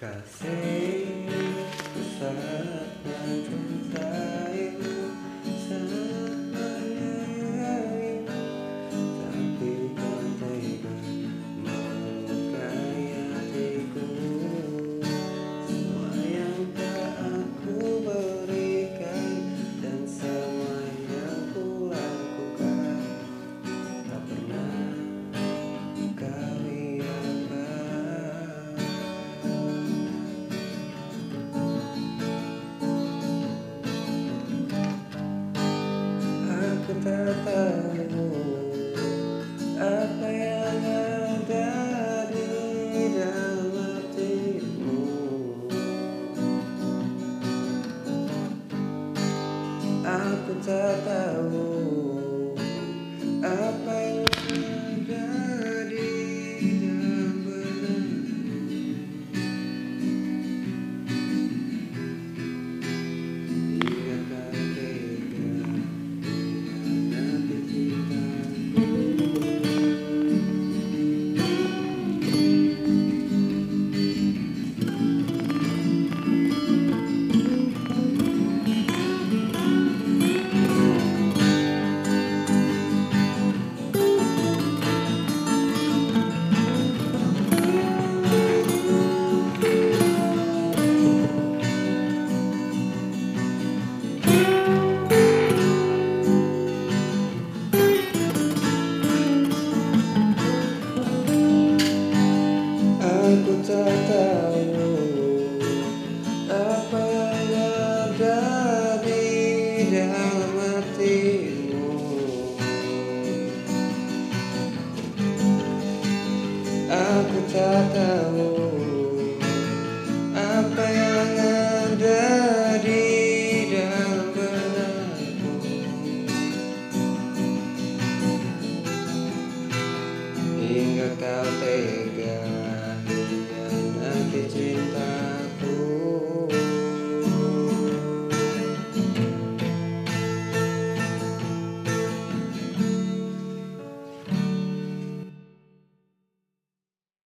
kasih ke sana katamu apa yang ada di dalam hatimu? Aku tak tahu apa yang Aku tak tahu apa yang ada di dalam hatimu. Aku tak tahu apa yang ada di dalam benakmu. Hingga kau tega